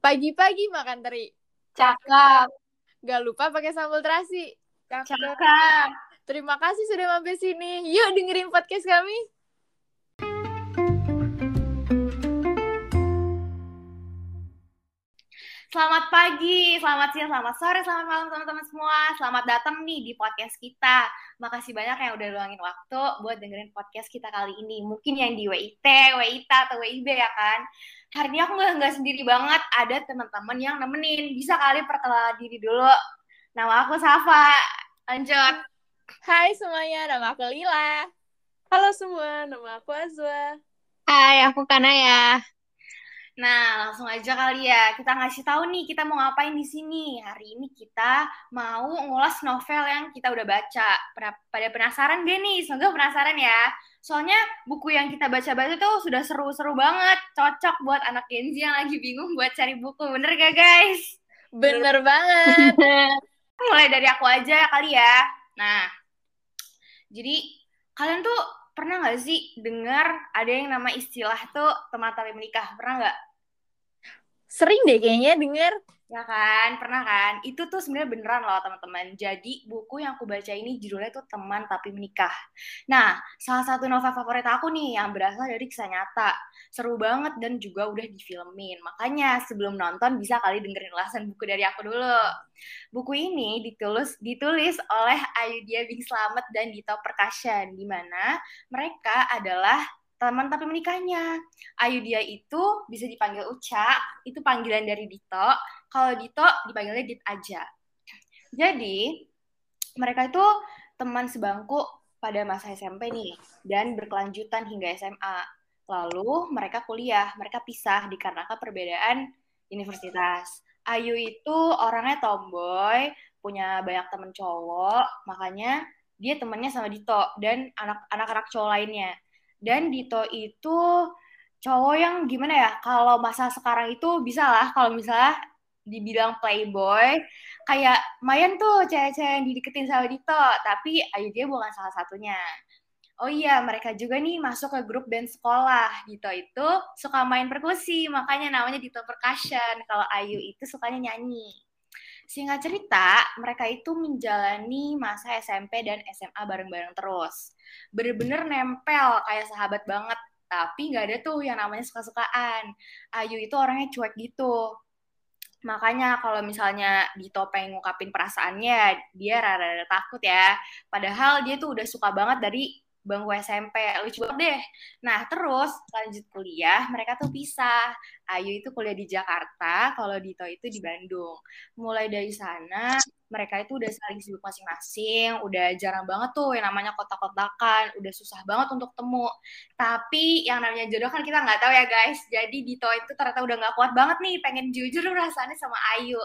Pagi-pagi makan teri. Cakep. Gak lupa pakai sambal terasi. Cakep. Terima kasih sudah mampir sini. Yuk dengerin podcast kami. Selamat pagi, selamat siang, selamat sore, selamat malam teman-teman semua. Selamat datang nih di podcast kita. Makasih banyak yang udah luangin waktu buat dengerin podcast kita kali ini. Mungkin yang di WIT, WITA, atau WIB ya kan. Hari ini aku nggak nggak sendiri banget, ada teman-teman yang nemenin. Bisa kali perkenalan diri dulu. Nama aku Safa. Lanjut. Hai semuanya, nama aku Lila. Halo semua, nama aku Azwa. Hai, aku Kanaya. Nah, langsung aja kali ya. Kita ngasih tahu nih kita mau ngapain di sini. Hari ini kita mau ngulas novel yang kita udah baca. Pada, penasaran gak nih? Semoga penasaran ya. Soalnya buku yang kita baca-baca tuh sudah seru-seru banget. Cocok buat anak Gen Z yang lagi bingung buat cari buku. Bener gak guys? Bener banget. Mulai dari aku aja kali ya. Nah, jadi kalian tuh pernah nggak sih dengar ada yang nama istilah tuh teman tapi menikah? Pernah nggak? Sering deh kayaknya denger. Ya kan, pernah kan? Itu tuh sebenarnya beneran loh teman-teman. Jadi buku yang aku baca ini judulnya tuh Teman Tapi Menikah. Nah, salah satu novel favorit aku nih yang berasal dari kisah nyata. Seru banget dan juga udah difilmin. Makanya sebelum nonton bisa kali dengerin ulasan buku dari aku dulu. Buku ini ditulis ditulis oleh Ayudhya Bing Slamet dan Dito Percussion di mana mereka adalah teman tapi menikahnya. Ayu dia itu bisa dipanggil Uca, itu panggilan dari Dito. Kalau Dito dipanggilnya Dit aja. Jadi mereka itu teman sebangku pada masa SMP nih dan berkelanjutan hingga SMA. Lalu mereka kuliah, mereka pisah dikarenakan perbedaan universitas. Ayu itu orangnya tomboy, punya banyak temen cowok, makanya dia temennya sama Dito dan anak-anak cowok lainnya. Dan Dito itu cowok yang gimana ya? Kalau masa sekarang itu bisa lah kalau misalnya dibilang playboy, kayak Mayan tuh cewek-cewek yang dideketin sama Dito, tapi Ayu dia bukan salah satunya. Oh iya, mereka juga nih masuk ke grup band sekolah. Dito itu suka main perkusi, makanya namanya Dito Percussion. Kalau Ayu itu sukanya nyanyi. Singkat cerita, mereka itu menjalani masa SMP dan SMA bareng-bareng terus. Bener-bener nempel kayak sahabat banget. Tapi nggak ada tuh yang namanya suka-sukaan. Ayu itu orangnya cuek gitu. Makanya kalau misalnya Dito pengen ngungkapin perasaannya, dia rada-rada takut ya. Padahal dia tuh udah suka banget dari bangku SMP lucu banget deh. Nah terus lanjut kuliah mereka tuh pisah. Ayu itu kuliah di Jakarta kalau Dito itu di Bandung. Mulai dari sana mereka itu udah saling sibuk masing-masing udah jarang banget tuh yang namanya kotak-kotakan udah susah banget untuk temu. Tapi yang namanya jodoh kan kita nggak tahu ya guys. Jadi Dito itu ternyata udah nggak kuat banget nih pengen jujur rasanya sama Ayu.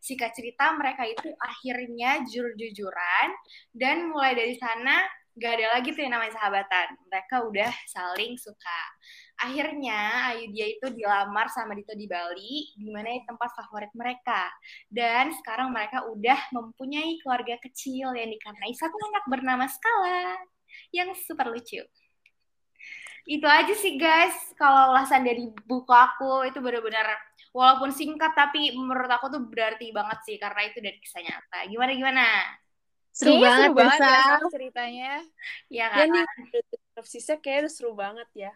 Singkat cerita mereka itu akhirnya jujur-jujuran dan mulai dari sana gak ada lagi tuh yang namanya sahabatan. Mereka udah saling suka. Akhirnya Ayu dia itu dilamar sama Dito di Bali, di mana tempat favorit mereka. Dan sekarang mereka udah mempunyai keluarga kecil yang dikarnai satu anak bernama Skala, yang super lucu. Itu aja sih guys, kalau ulasan dari buku aku itu benar-benar walaupun singkat tapi menurut aku tuh berarti banget sih karena itu dari kisah nyata. Gimana gimana? Seru Kayaknya banget, seru banget ya ceritanya. Ya Ya kan? sinopsisnya kayaknya seru banget ya.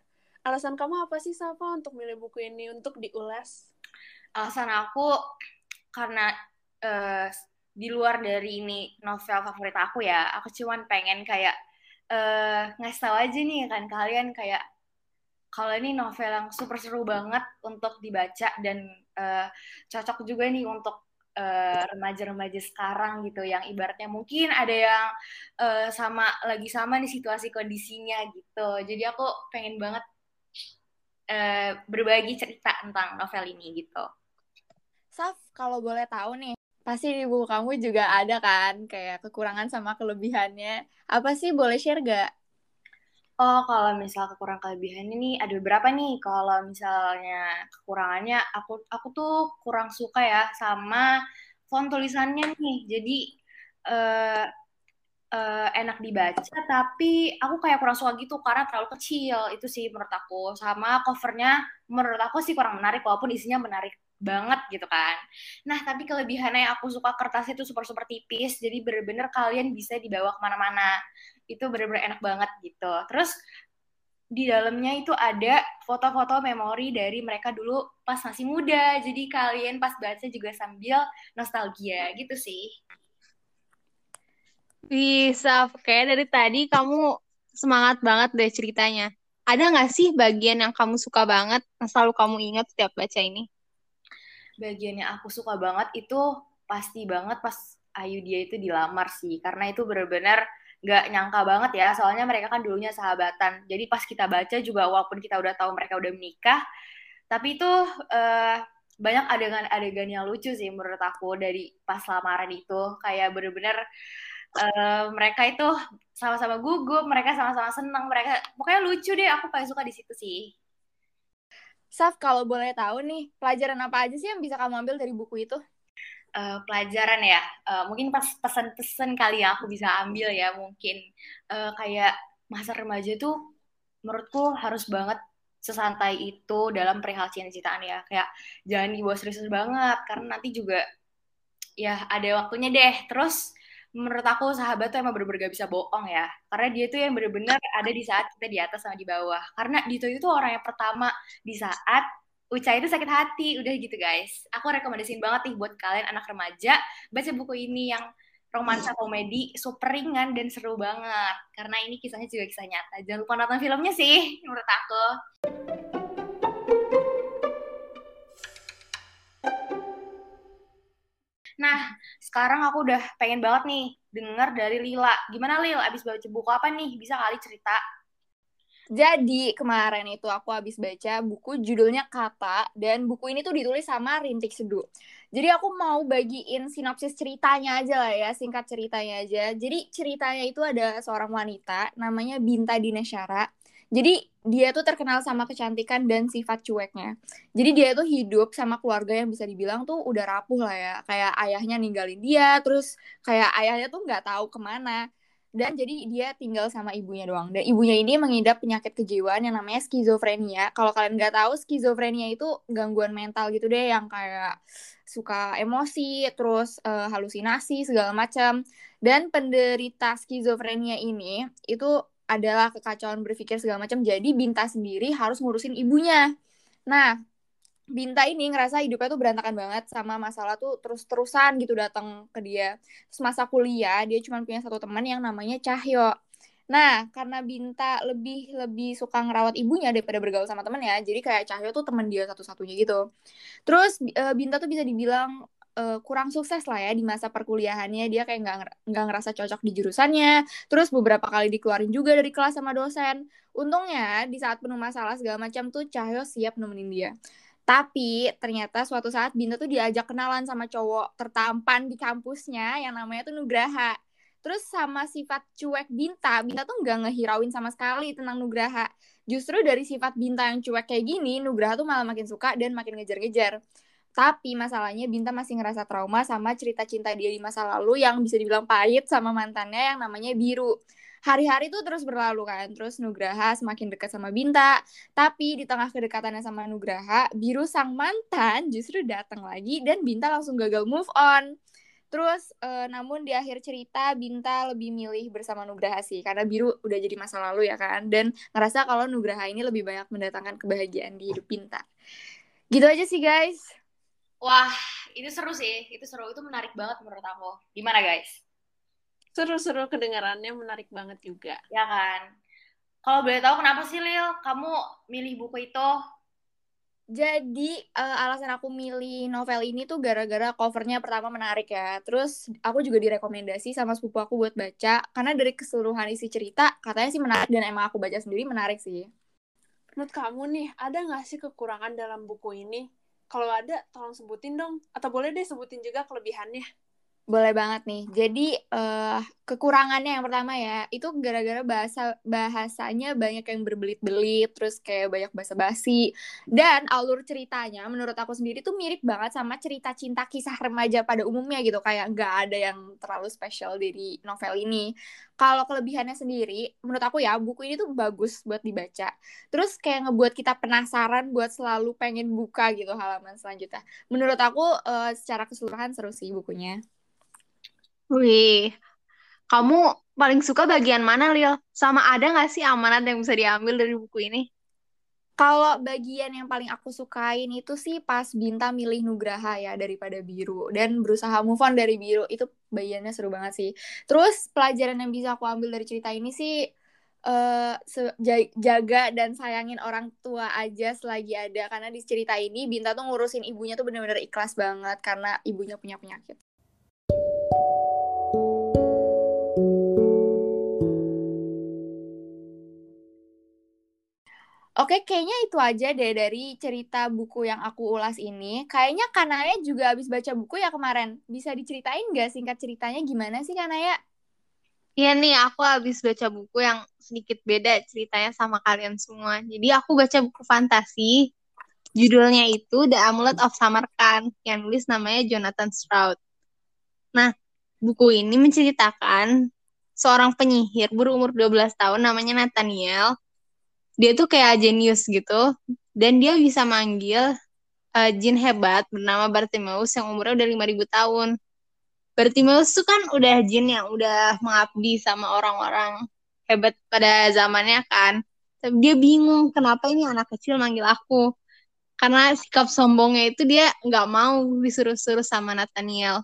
Alasan kamu apa sih, Safa, untuk milih buku ini untuk diulas? Alasan aku karena eh, di luar dari ini novel favorit aku ya, aku cuman pengen kayak eh ngasih tahu aja nih kan kalian kayak kalau ini novel yang super seru banget untuk dibaca dan eh, cocok juga nih untuk eh, remaja-remaja sekarang gitu yang ibaratnya mungkin ada yang eh, sama lagi sama nih situasi kondisinya gitu. Jadi aku pengen banget eh, berbagi cerita tentang novel ini gitu. Saf, kalau boleh tahu nih, pasti di buku kamu juga ada kan kayak kekurangan sama kelebihannya. Apa sih boleh share gak? Oh, kalau misal kekurangan kelebihan ini ada beberapa nih. Kalau misalnya kekurangannya, aku aku tuh kurang suka ya sama font tulisannya nih. Jadi eh, eh, enak dibaca, tapi aku kayak kurang suka gitu karena terlalu kecil. Itu sih menurut aku. Sama covernya menurut aku sih kurang menarik, walaupun isinya menarik banget gitu kan. Nah, tapi kelebihannya aku suka kertasnya itu super-super tipis, jadi bener-bener kalian bisa dibawa ke mana-mana. Itu bener-bener enak banget gitu. Terus di dalamnya itu ada foto-foto memori dari mereka dulu pas masih muda. Jadi kalian pas baca juga sambil nostalgia gitu sih. Bisa, kayak dari tadi kamu semangat banget deh ceritanya. Ada nggak sih bagian yang kamu suka banget, yang selalu kamu ingat setiap baca ini? Bagian yang aku suka banget itu pasti banget pas Ayu dia itu dilamar sih, karena itu benar-benar nggak nyangka banget ya, soalnya mereka kan dulunya sahabatan. Jadi pas kita baca juga, walaupun kita udah tahu mereka udah menikah, tapi itu uh, banyak adegan-adegan yang lucu sih menurut aku dari pas lamaran itu, kayak bener-bener uh, mereka itu sama-sama gugup, mereka sama-sama senang, mereka pokoknya lucu deh. Aku paling suka di situ sih. Saf, kalau boleh tahu nih, pelajaran apa aja sih yang bisa kamu ambil dari buku itu? Uh, pelajaran ya, uh, mungkin pas pesan-pesan kali ya aku bisa ambil ya mungkin. Uh, kayak masa remaja tuh menurutku harus banget sesantai itu dalam perihal cinta-cintaan ya. Kayak jangan dibawa serius banget karena nanti juga ya ada waktunya deh. Terus menurut aku sahabat tuh emang bener-bener gak bisa bohong ya. Karena dia tuh yang bener-bener ada di saat kita di atas sama di bawah. Karena Dito itu orang yang pertama di saat Uca itu sakit hati udah gitu guys. Aku rekomendasiin banget nih buat kalian anak remaja baca buku ini yang romansa komedi super ringan dan seru banget. Karena ini kisahnya juga kisah nyata. Jangan lupa nonton filmnya sih menurut aku Nah, sekarang aku udah pengen banget nih denger dari Lila. Gimana Lil, abis baca buku apa nih? Bisa kali cerita? Jadi kemarin itu aku habis baca buku judulnya Kata dan buku ini tuh ditulis sama Rintik Seduh. Jadi aku mau bagiin sinopsis ceritanya aja lah ya, singkat ceritanya aja. Jadi ceritanya itu ada seorang wanita namanya Binta Dinasyara jadi dia tuh terkenal sama kecantikan dan sifat cueknya. Jadi dia tuh hidup sama keluarga yang bisa dibilang tuh udah rapuh lah ya. Kayak ayahnya ninggalin dia, terus kayak ayahnya tuh nggak tahu ke mana. Dan jadi dia tinggal sama ibunya doang. Dan ibunya ini mengidap penyakit kejiwaan yang namanya skizofrenia. Kalau kalian nggak tahu, skizofrenia itu gangguan mental gitu deh yang kayak suka emosi, terus uh, halusinasi segala macam. Dan penderita skizofrenia ini itu adalah kekacauan berpikir segala macam. Jadi Binta sendiri harus ngurusin ibunya. Nah, Binta ini ngerasa hidupnya tuh berantakan banget sama masalah tuh terus-terusan gitu datang ke dia. Terus masa kuliah dia cuma punya satu teman yang namanya Cahyo. Nah, karena Binta lebih lebih suka ngerawat ibunya daripada bergaul sama temennya, jadi kayak Cahyo tuh temen dia satu-satunya gitu. Terus eh, Binta tuh bisa dibilang uh, kurang sukses lah ya di masa perkuliahannya. Dia kayak nggak nggak ngerasa cocok di jurusannya. Terus beberapa kali dikeluarin juga dari kelas sama dosen. Untungnya di saat penuh masalah segala macam tuh Cahyo siap nemenin dia. Tapi ternyata suatu saat Binta tuh diajak kenalan sama cowok tertampan di kampusnya yang namanya tuh Nugraha. Terus sama sifat cuek Binta Binta tuh nggak ngehirauin sama sekali tentang Nugraha. Justru dari sifat Binta yang cuek kayak gini Nugraha tuh malah makin suka dan makin ngejar-ngejar tapi masalahnya Binta masih ngerasa trauma sama cerita cinta dia di masa lalu yang bisa dibilang pahit sama mantannya yang namanya Biru. Hari-hari tuh terus berlalu kan, terus Nugraha semakin dekat sama Binta. Tapi di tengah kedekatannya sama Nugraha, Biru sang mantan justru datang lagi dan Binta langsung gagal move on. Terus, e, namun di akhir cerita Binta lebih milih bersama Nugraha sih, karena Biru udah jadi masa lalu ya kan, dan ngerasa kalau Nugraha ini lebih banyak mendatangkan kebahagiaan di hidup Binta. Gitu aja sih guys. Wah, itu seru sih. Itu seru. Itu menarik banget menurut aku. Gimana, guys? Seru-seru kedengarannya menarik banget juga. Ya kan? Kalau boleh tahu kenapa sih, Lil, kamu milih buku itu? Jadi uh, alasan aku milih novel ini tuh gara-gara covernya pertama menarik ya. Terus aku juga direkomendasi sama sepupu aku buat baca karena dari keseluruhan isi cerita katanya sih menarik dan emang aku baca sendiri menarik sih. Menurut kamu nih, ada nggak sih kekurangan dalam buku ini? Kalau ada, tolong sebutin dong. Atau boleh deh sebutin juga kelebihannya. Boleh banget nih. Jadi uh, kekurangannya yang pertama ya, itu gara-gara bahasa bahasanya banyak yang berbelit-belit, terus kayak banyak basa-basi. Dan alur ceritanya menurut aku sendiri tuh mirip banget sama cerita cinta kisah remaja pada umumnya gitu, kayak nggak ada yang terlalu spesial dari novel ini. Kalau kelebihannya sendiri, menurut aku ya buku ini tuh bagus buat dibaca. Terus kayak ngebuat kita penasaran buat selalu pengen buka gitu halaman selanjutnya. Menurut aku uh, secara keseluruhan seru sih bukunya. Wih, kamu paling suka bagian mana, Lil? Sama ada nggak sih amanat yang bisa diambil dari buku ini? Kalau bagian yang paling aku sukain itu sih pas Binta milih Nugraha ya daripada Biru dan berusaha move on dari Biru itu bagiannya seru banget sih. Terus pelajaran yang bisa aku ambil dari cerita ini sih uh, jaga dan sayangin orang tua aja selagi ada karena di cerita ini Binta tuh ngurusin ibunya tuh bener-bener ikhlas banget karena ibunya punya penyakit. Oke, kayaknya itu aja deh dari cerita buku yang aku ulas ini. Kayaknya Kanaya juga habis baca buku ya kemarin. Bisa diceritain nggak singkat ceritanya gimana sih Kanaya? Iya nih, aku habis baca buku yang sedikit beda ceritanya sama kalian semua. Jadi aku baca buku fantasi. Judulnya itu The Amulet of Samarkand, yang nulis namanya Jonathan Stroud. Nah, buku ini menceritakan seorang penyihir berumur 12 tahun namanya Nathaniel dia tuh kayak jenius gitu dan dia bisa manggil uh, jin hebat bernama Bartimeus yang umurnya udah 5000 tahun. Bartimeus tuh kan udah jin yang udah mengabdi sama orang-orang hebat pada zamannya kan. Tapi dia bingung kenapa ini anak kecil manggil aku. Karena sikap sombongnya itu dia nggak mau disuruh-suruh sama Nathaniel.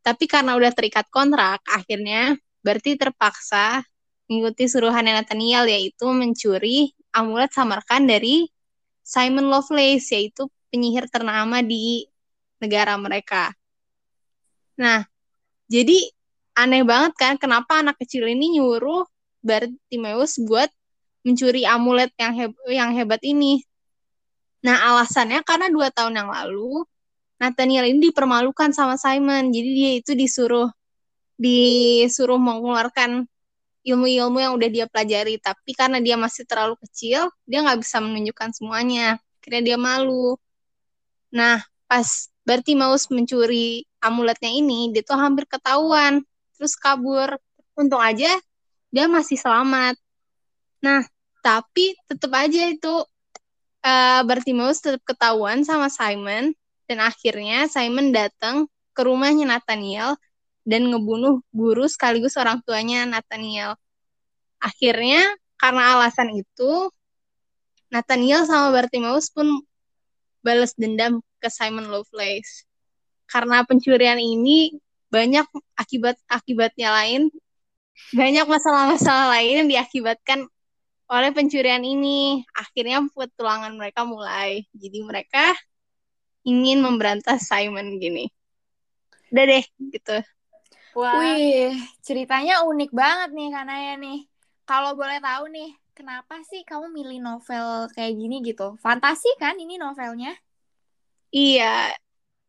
Tapi karena udah terikat kontrak, akhirnya berarti terpaksa mengikuti suruhan Nathaniel yaitu mencuri amulet Samarkand dari Simon Lovelace yaitu penyihir ternama di negara mereka. Nah, jadi aneh banget kan kenapa anak kecil ini nyuruh Bartimeus buat mencuri amulet yang heb yang hebat ini. Nah, alasannya karena dua tahun yang lalu Nathaniel ini dipermalukan sama Simon, jadi dia itu disuruh disuruh mengeluarkan ilmu-ilmu yang udah dia pelajari. Tapi karena dia masih terlalu kecil dia nggak bisa menunjukkan semuanya. Akhirnya dia malu. Nah pas berarti mau mencuri amuletnya ini dia tuh hampir ketahuan. Terus kabur. Untung aja dia masih selamat. Nah tapi tetap aja itu uh, Bartimaeus tetap ketahuan sama Simon. Dan akhirnya Simon datang ke rumahnya Nathaniel dan ngebunuh guru sekaligus orang tuanya Nathaniel. Akhirnya karena alasan itu Nathaniel sama Bartimaeus pun balas dendam ke Simon Lovelace. Karena pencurian ini banyak akibat-akibatnya lain, banyak masalah-masalah lain yang diakibatkan oleh pencurian ini. Akhirnya petualangan mereka mulai. Jadi mereka ingin memberantas Simon gini. Udah deh, gitu. Wah. Wih, ceritanya unik banget nih Kanaya nih. Kalau boleh tahu nih, kenapa sih kamu milih novel kayak gini gitu? Fantasi kan ini novelnya? Iya.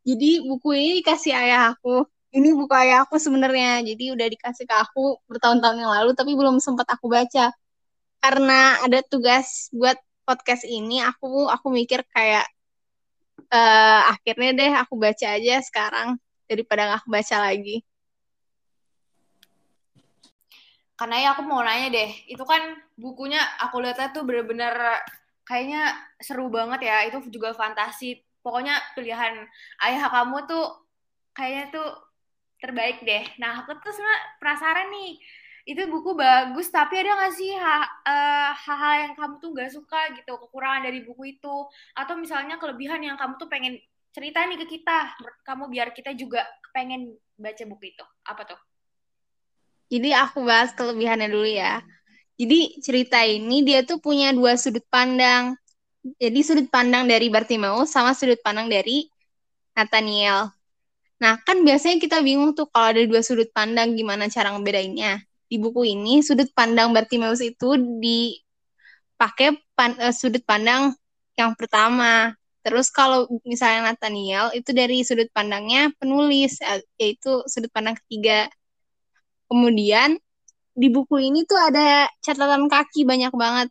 Jadi buku ini dikasih ayah aku. Ini buku ayah aku sebenarnya. Jadi udah dikasih ke aku bertahun-tahun yang lalu tapi belum sempat aku baca. Karena ada tugas buat podcast ini, aku aku mikir kayak uh, akhirnya deh aku baca aja sekarang daripada nggak baca lagi. Karena ya aku mau nanya deh, itu kan bukunya aku lihatnya tuh bener-bener kayaknya seru banget ya, itu juga fantasi. Pokoknya pilihan ayah kamu tuh kayaknya tuh terbaik deh. Nah, aku tuh sebenarnya penasaran nih, itu buku bagus, tapi ada gak sih eh, hal-hal uh, yang kamu tuh gak suka gitu, kekurangan dari buku itu, atau misalnya kelebihan yang kamu tuh pengen cerita nih ke kita, kamu biar kita juga pengen baca buku itu, apa tuh? Jadi aku bahas kelebihannya dulu ya. Jadi cerita ini dia tuh punya dua sudut pandang. Jadi sudut pandang dari Bartimeus sama sudut pandang dari Nathaniel. Nah, kan biasanya kita bingung tuh kalau ada dua sudut pandang gimana cara ngebedainnya. Di buku ini sudut pandang Bartimeus itu dipakai pan, uh, sudut pandang yang pertama. Terus kalau misalnya Nathaniel itu dari sudut pandangnya penulis, eh, yaitu sudut pandang ketiga. Kemudian di buku ini tuh ada catatan kaki banyak banget.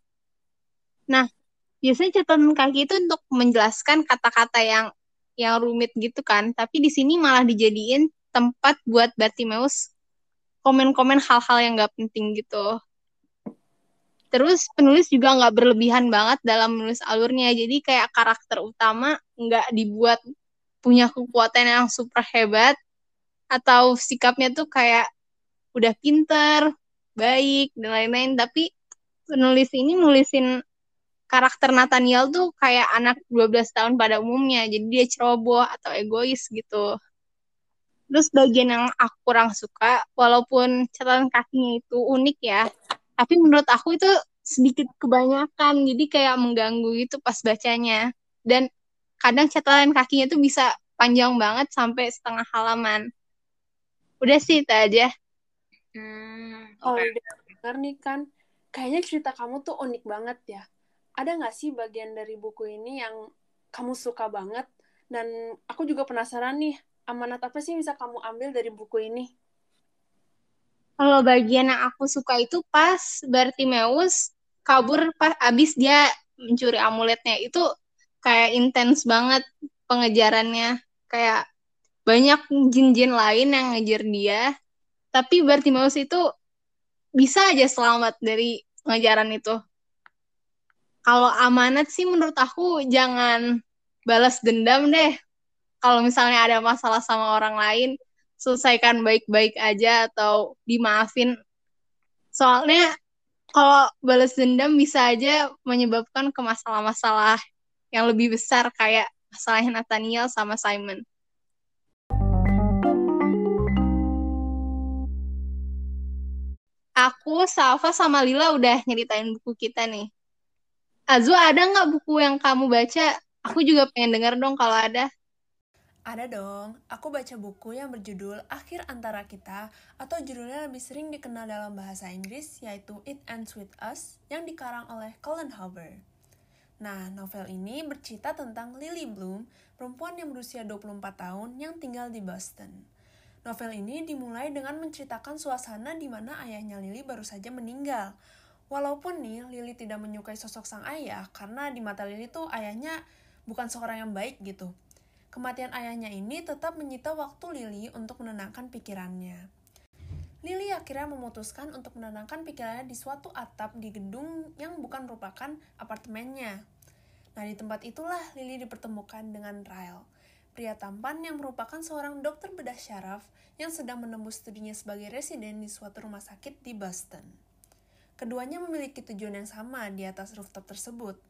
Nah, biasanya catatan kaki itu untuk menjelaskan kata-kata yang yang rumit gitu kan, tapi di sini malah dijadiin tempat buat Bartimeus komen-komen hal-hal yang gak penting gitu. Terus penulis juga nggak berlebihan banget dalam menulis alurnya, jadi kayak karakter utama nggak dibuat punya kekuatan yang super hebat atau sikapnya tuh kayak udah pinter, baik dan lain-lain. Tapi penulis ini nulisin karakter Nathaniel tuh kayak anak 12 tahun pada umumnya, jadi dia ceroboh atau egois gitu. Terus bagian yang aku kurang suka, walaupun catatan kakinya itu unik ya, tapi menurut aku itu sedikit kebanyakan. Jadi kayak mengganggu itu pas bacanya. Dan kadang catatan kakinya tuh bisa panjang banget sampai setengah halaman. Udah sih itu aja hmm, oh okay. udah dengar nih kan kayaknya cerita kamu tuh unik banget ya. Ada nggak sih bagian dari buku ini yang kamu suka banget? Dan aku juga penasaran nih amanat apa sih yang bisa kamu ambil dari buku ini? Kalau bagian yang aku suka itu pas Bartimeus kabur pas abis dia mencuri amuletnya. Itu kayak intens banget pengejarannya. Kayak banyak jin-jin lain yang ngejar dia tapi Bartimeus itu bisa aja selamat dari pengejaran itu kalau amanat sih menurut aku jangan balas dendam deh kalau misalnya ada masalah sama orang lain selesaikan baik-baik aja atau dimaafin. Soalnya kalau balas dendam bisa aja menyebabkan ke masalah-masalah yang lebih besar kayak masalahnya Nathaniel sama Simon. Aku, Safa, sama Lila udah nyeritain buku kita nih. Azwa, ada nggak buku yang kamu baca? Aku juga pengen denger dong kalau ada. Ada dong, aku baca buku yang berjudul Akhir Antara Kita atau judulnya lebih sering dikenal dalam bahasa Inggris yaitu It Ends With Us yang dikarang oleh Colin Hoover. Nah, novel ini bercerita tentang Lily Bloom, perempuan yang berusia 24 tahun yang tinggal di Boston. Novel ini dimulai dengan menceritakan suasana di mana ayahnya Lily baru saja meninggal. Walaupun nih Lily tidak menyukai sosok sang ayah karena di mata Lily tuh ayahnya bukan seorang yang baik gitu Kematian ayahnya ini tetap menyita waktu Lily untuk menenangkan pikirannya. Lily akhirnya memutuskan untuk menenangkan pikirannya di suatu atap di gedung yang bukan merupakan apartemennya. Nah, di tempat itulah Lily dipertemukan dengan Ryle, pria tampan yang merupakan seorang dokter bedah syaraf yang sedang menembus studinya sebagai residen di suatu rumah sakit di Boston. Keduanya memiliki tujuan yang sama di atas rooftop tersebut,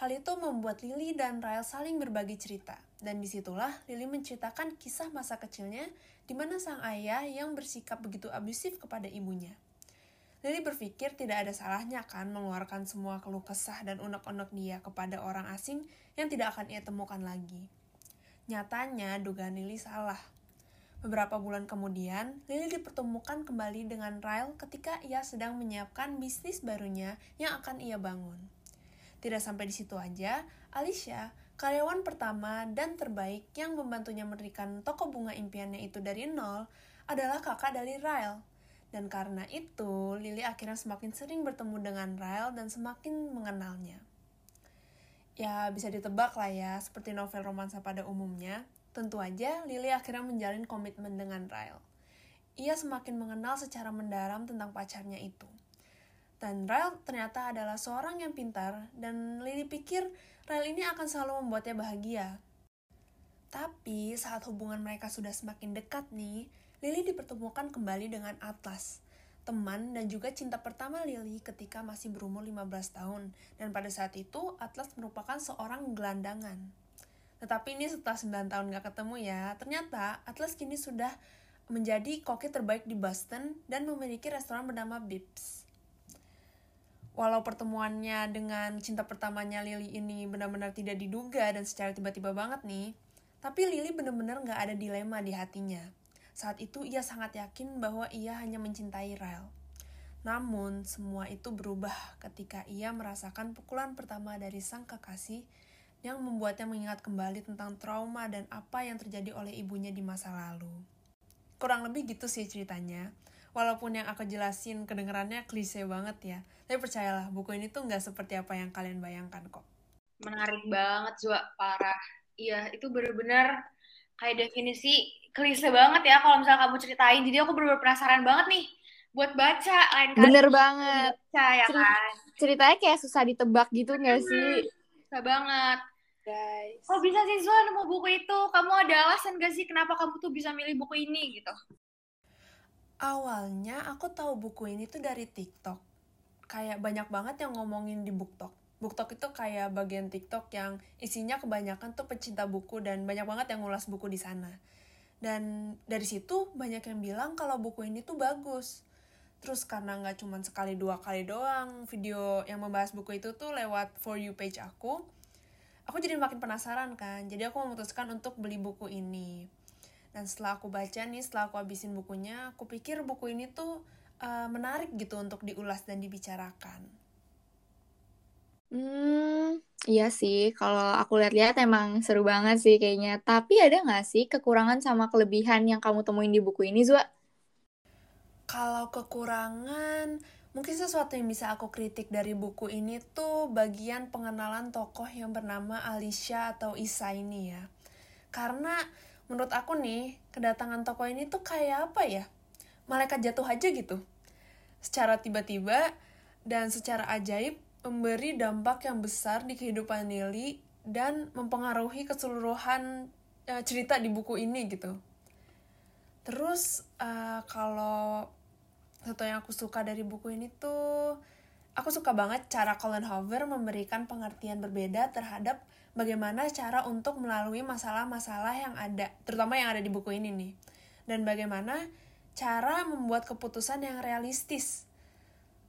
Hal itu membuat Lily dan Ryle saling berbagi cerita, dan di situlah Lily menceritakan kisah masa kecilnya di mana sang ayah yang bersikap begitu abusif kepada ibunya. Lily berpikir tidak ada salahnya kan mengeluarkan semua keluh kesah dan unek-unek dia kepada orang asing yang tidak akan ia temukan lagi. Nyatanya, dugaan Lily salah. Beberapa bulan kemudian, Lily dipertemukan kembali dengan Ryle ketika ia sedang menyiapkan bisnis barunya yang akan ia bangun. Tidak sampai di situ aja, Alicia, karyawan pertama dan terbaik yang membantunya mendirikan toko bunga impiannya itu dari nol, adalah kakak dari Ryle. Dan karena itu, Lily akhirnya semakin sering bertemu dengan Ryle dan semakin mengenalnya. Ya, bisa ditebak lah ya, seperti novel romansa pada umumnya, tentu aja Lily akhirnya menjalin komitmen dengan Ryle. Ia semakin mengenal secara mendalam tentang pacarnya itu. Dan Ryle ternyata adalah seorang yang pintar dan Lily pikir Ryle ini akan selalu membuatnya bahagia. Tapi saat hubungan mereka sudah semakin dekat nih, Lily dipertemukan kembali dengan Atlas, teman dan juga cinta pertama Lily ketika masih berumur 15 tahun. Dan pada saat itu, Atlas merupakan seorang gelandangan. Tetapi ini setelah 9 tahun gak ketemu ya, ternyata Atlas kini sudah menjadi koki terbaik di Boston dan memiliki restoran bernama Bips walau pertemuannya dengan cinta pertamanya Lily ini benar-benar tidak diduga dan secara tiba-tiba banget nih, tapi Lily benar-benar nggak ada dilema di hatinya. Saat itu ia sangat yakin bahwa ia hanya mencintai Ryle. Namun, semua itu berubah ketika ia merasakan pukulan pertama dari sang kekasih yang membuatnya mengingat kembali tentang trauma dan apa yang terjadi oleh ibunya di masa lalu. Kurang lebih gitu sih ceritanya. Walaupun yang aku jelasin kedengarannya klise banget ya, tapi percayalah buku ini tuh nggak seperti apa yang kalian bayangkan kok. Menarik banget, Zua. Parah. Iya, itu bener-bener kayak definisi klise banget ya kalau misalnya kamu ceritain. Jadi aku bener-bener penasaran banget nih buat baca lain kali. Bener banget. Baca ya Cerita- kan. Ceritanya kayak susah ditebak gitu nggak sih? Bisa banget. guys. Oh bisa sih Zua nemu buku itu. Kamu ada alasan gak sih kenapa kamu tuh bisa milih buku ini gitu? Awalnya aku tahu buku ini tuh dari TikTok. Kayak banyak banget yang ngomongin di BookTok. BookTok itu kayak bagian TikTok yang isinya kebanyakan tuh pecinta buku dan banyak banget yang ngulas buku di sana. Dan dari situ banyak yang bilang kalau buku ini tuh bagus. Terus karena nggak cuma sekali dua kali doang video yang membahas buku itu tuh lewat For You page aku, aku jadi makin penasaran kan. Jadi aku memutuskan untuk beli buku ini. Dan setelah aku baca nih, setelah aku habisin bukunya, aku pikir buku ini tuh uh, menarik gitu untuk diulas dan dibicarakan. Hmm, iya sih. Kalau aku lihat-lihat emang seru banget sih kayaknya. Tapi ada nggak sih kekurangan sama kelebihan yang kamu temuin di buku ini, Zua? Kalau kekurangan, mungkin sesuatu yang bisa aku kritik dari buku ini tuh bagian pengenalan tokoh yang bernama Alicia atau Isa ini ya. Karena menurut aku nih, kedatangan tokoh ini tuh kayak apa ya? Malaikat jatuh aja gitu. Secara tiba-tiba dan secara ajaib memberi dampak yang besar di kehidupan Lily dan mempengaruhi keseluruhan eh, cerita di buku ini gitu. Terus eh, kalau satu yang aku suka dari buku ini tuh aku suka banget cara Colin Hoover memberikan pengertian berbeda terhadap bagaimana cara untuk melalui masalah-masalah yang ada, terutama yang ada di buku ini nih. Dan bagaimana cara membuat keputusan yang realistis.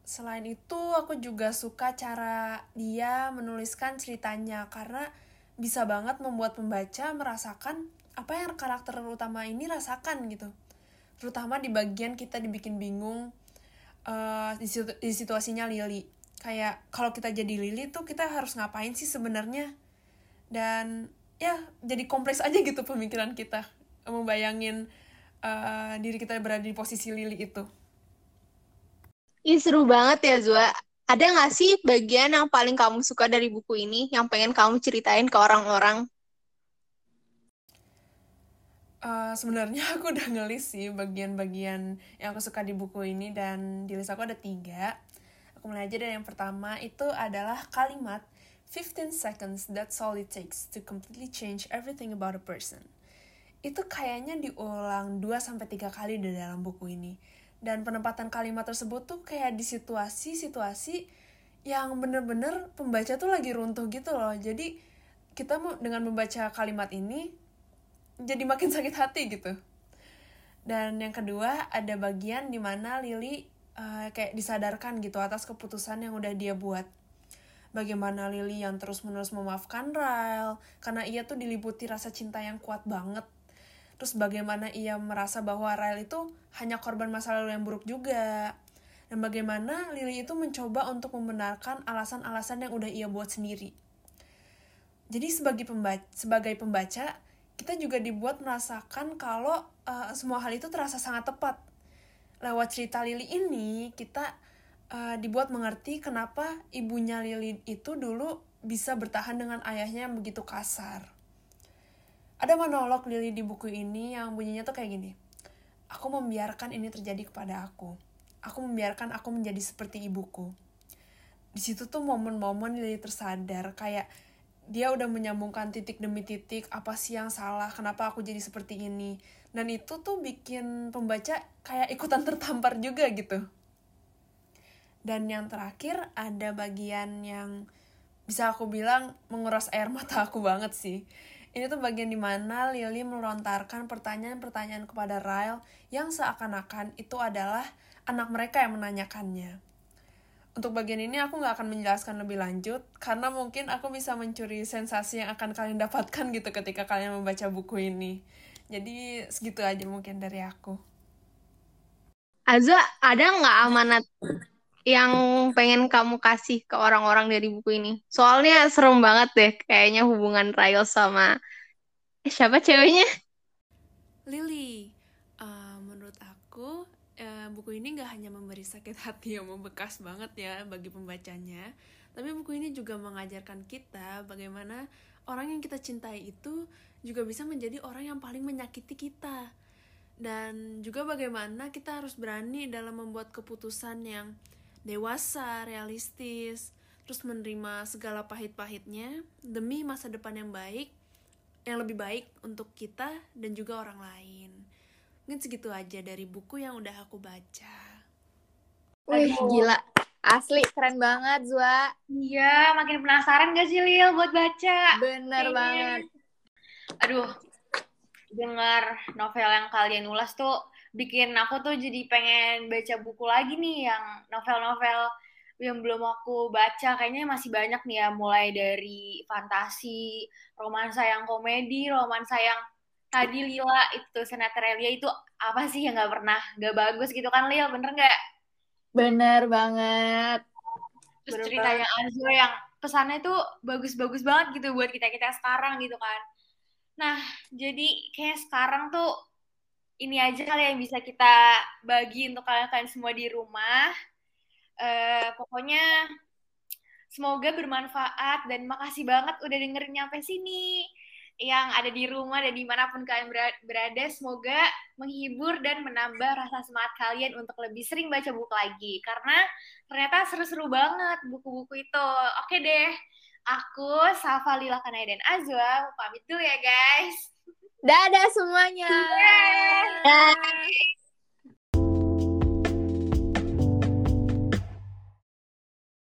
Selain itu, aku juga suka cara dia menuliskan ceritanya karena bisa banget membuat pembaca merasakan apa yang karakter utama ini rasakan gitu. Terutama di bagian kita dibikin bingung uh, di, situ- di situasinya Lily. Kayak kalau kita jadi Lily tuh kita harus ngapain sih sebenarnya? Dan ya jadi kompleks aja gitu pemikiran kita membayangin uh, diri kita berada di posisi Lily itu. Ih, seru banget ya, Zua. Ada nggak sih bagian yang paling kamu suka dari buku ini, yang pengen kamu ceritain ke orang-orang? Uh, sebenarnya aku udah ngelis sih bagian-bagian yang aku suka di buku ini dan di list aku ada tiga. Aku mulai aja dari yang pertama itu adalah kalimat 15 seconds that's all it takes to completely change everything about a person. Itu kayaknya diulang 2-3 kali di dalam buku ini. Dan penempatan kalimat tersebut tuh kayak di situasi-situasi yang bener-bener pembaca tuh lagi runtuh gitu loh. Jadi kita mau dengan membaca kalimat ini jadi makin sakit hati gitu. Dan yang kedua ada bagian di mana Lily uh, kayak disadarkan gitu atas keputusan yang udah dia buat. Bagaimana Lily yang terus-menerus memaafkan Ryle karena ia tuh diliputi rasa cinta yang kuat banget. Terus bagaimana ia merasa bahwa Ryle itu hanya korban masa lalu yang buruk juga. Dan bagaimana Lily itu mencoba untuk membenarkan alasan-alasan yang udah ia buat sendiri. Jadi sebagai pembaca, sebagai pembaca kita juga dibuat merasakan kalau uh, semua hal itu terasa sangat tepat. Lewat cerita Lily ini, kita uh, dibuat mengerti kenapa ibunya Lily itu dulu bisa bertahan dengan ayahnya yang begitu kasar. Ada monolog Lily di buku ini yang bunyinya tuh kayak gini. Aku membiarkan ini terjadi kepada aku. Aku membiarkan aku menjadi seperti ibuku. Di situ tuh momen-momen Lily tersadar kayak dia udah menyambungkan titik demi titik apa sih yang salah kenapa aku jadi seperti ini dan itu tuh bikin pembaca kayak ikutan tertampar juga gitu dan yang terakhir ada bagian yang bisa aku bilang menguras air mata aku banget sih ini tuh bagian di mana Lily melontarkan pertanyaan-pertanyaan kepada Ryle yang seakan-akan itu adalah anak mereka yang menanyakannya untuk bagian ini aku nggak akan menjelaskan lebih lanjut karena mungkin aku bisa mencuri sensasi yang akan kalian dapatkan gitu ketika kalian membaca buku ini. Jadi segitu aja mungkin dari aku. Azza, ada nggak amanat yang pengen kamu kasih ke orang-orang dari buku ini? Soalnya serem banget deh kayaknya hubungan Ryle sama siapa ceweknya? Lily, uh, menurut aku uh, buku ini nggak hanya memberi sakit hati yang membekas banget ya bagi pembacanya, tapi buku ini juga mengajarkan kita bagaimana orang yang kita cintai itu juga bisa menjadi orang yang paling menyakiti kita. Dan juga bagaimana kita harus berani dalam membuat keputusan yang dewasa, realistis, terus menerima segala pahit-pahitnya demi masa depan yang baik, yang lebih baik untuk kita dan juga orang lain. Mungkin segitu aja dari buku yang udah aku baca. Wih, gila. Asli, keren banget, Zua. Iya, makin penasaran gak sih, Lil, buat baca? Bener Kayaknya. banget. Aduh, dengar novel yang kalian ulas tuh bikin aku tuh jadi pengen baca buku lagi nih yang novel-novel yang belum aku baca. Kayaknya masih banyak nih ya, mulai dari fantasi, romansa yang komedi, romansa yang tadi Lila itu Senaterelia itu apa sih yang gak pernah gak bagus gitu kan Lil, bener nggak? Bener banget. Terus Bener ceritanya Azul yang kesannya tuh bagus-bagus banget gitu buat kita-kita sekarang gitu kan. Nah, jadi kayak sekarang tuh ini aja kali yang bisa kita bagi untuk kalian-kalian semua di rumah. Eh, pokoknya semoga bermanfaat dan makasih banget udah dengerin nyampe sini. Yang ada di rumah dan di mana pun kalian bera- berada, semoga menghibur dan menambah rasa semangat kalian untuk lebih sering baca buku lagi. Karena ternyata seru-seru banget buku-buku itu. Oke deh, aku Safa Lila Kanai dan Azwa pamit dulu ya guys. Dadah semuanya. Yeay. Dah.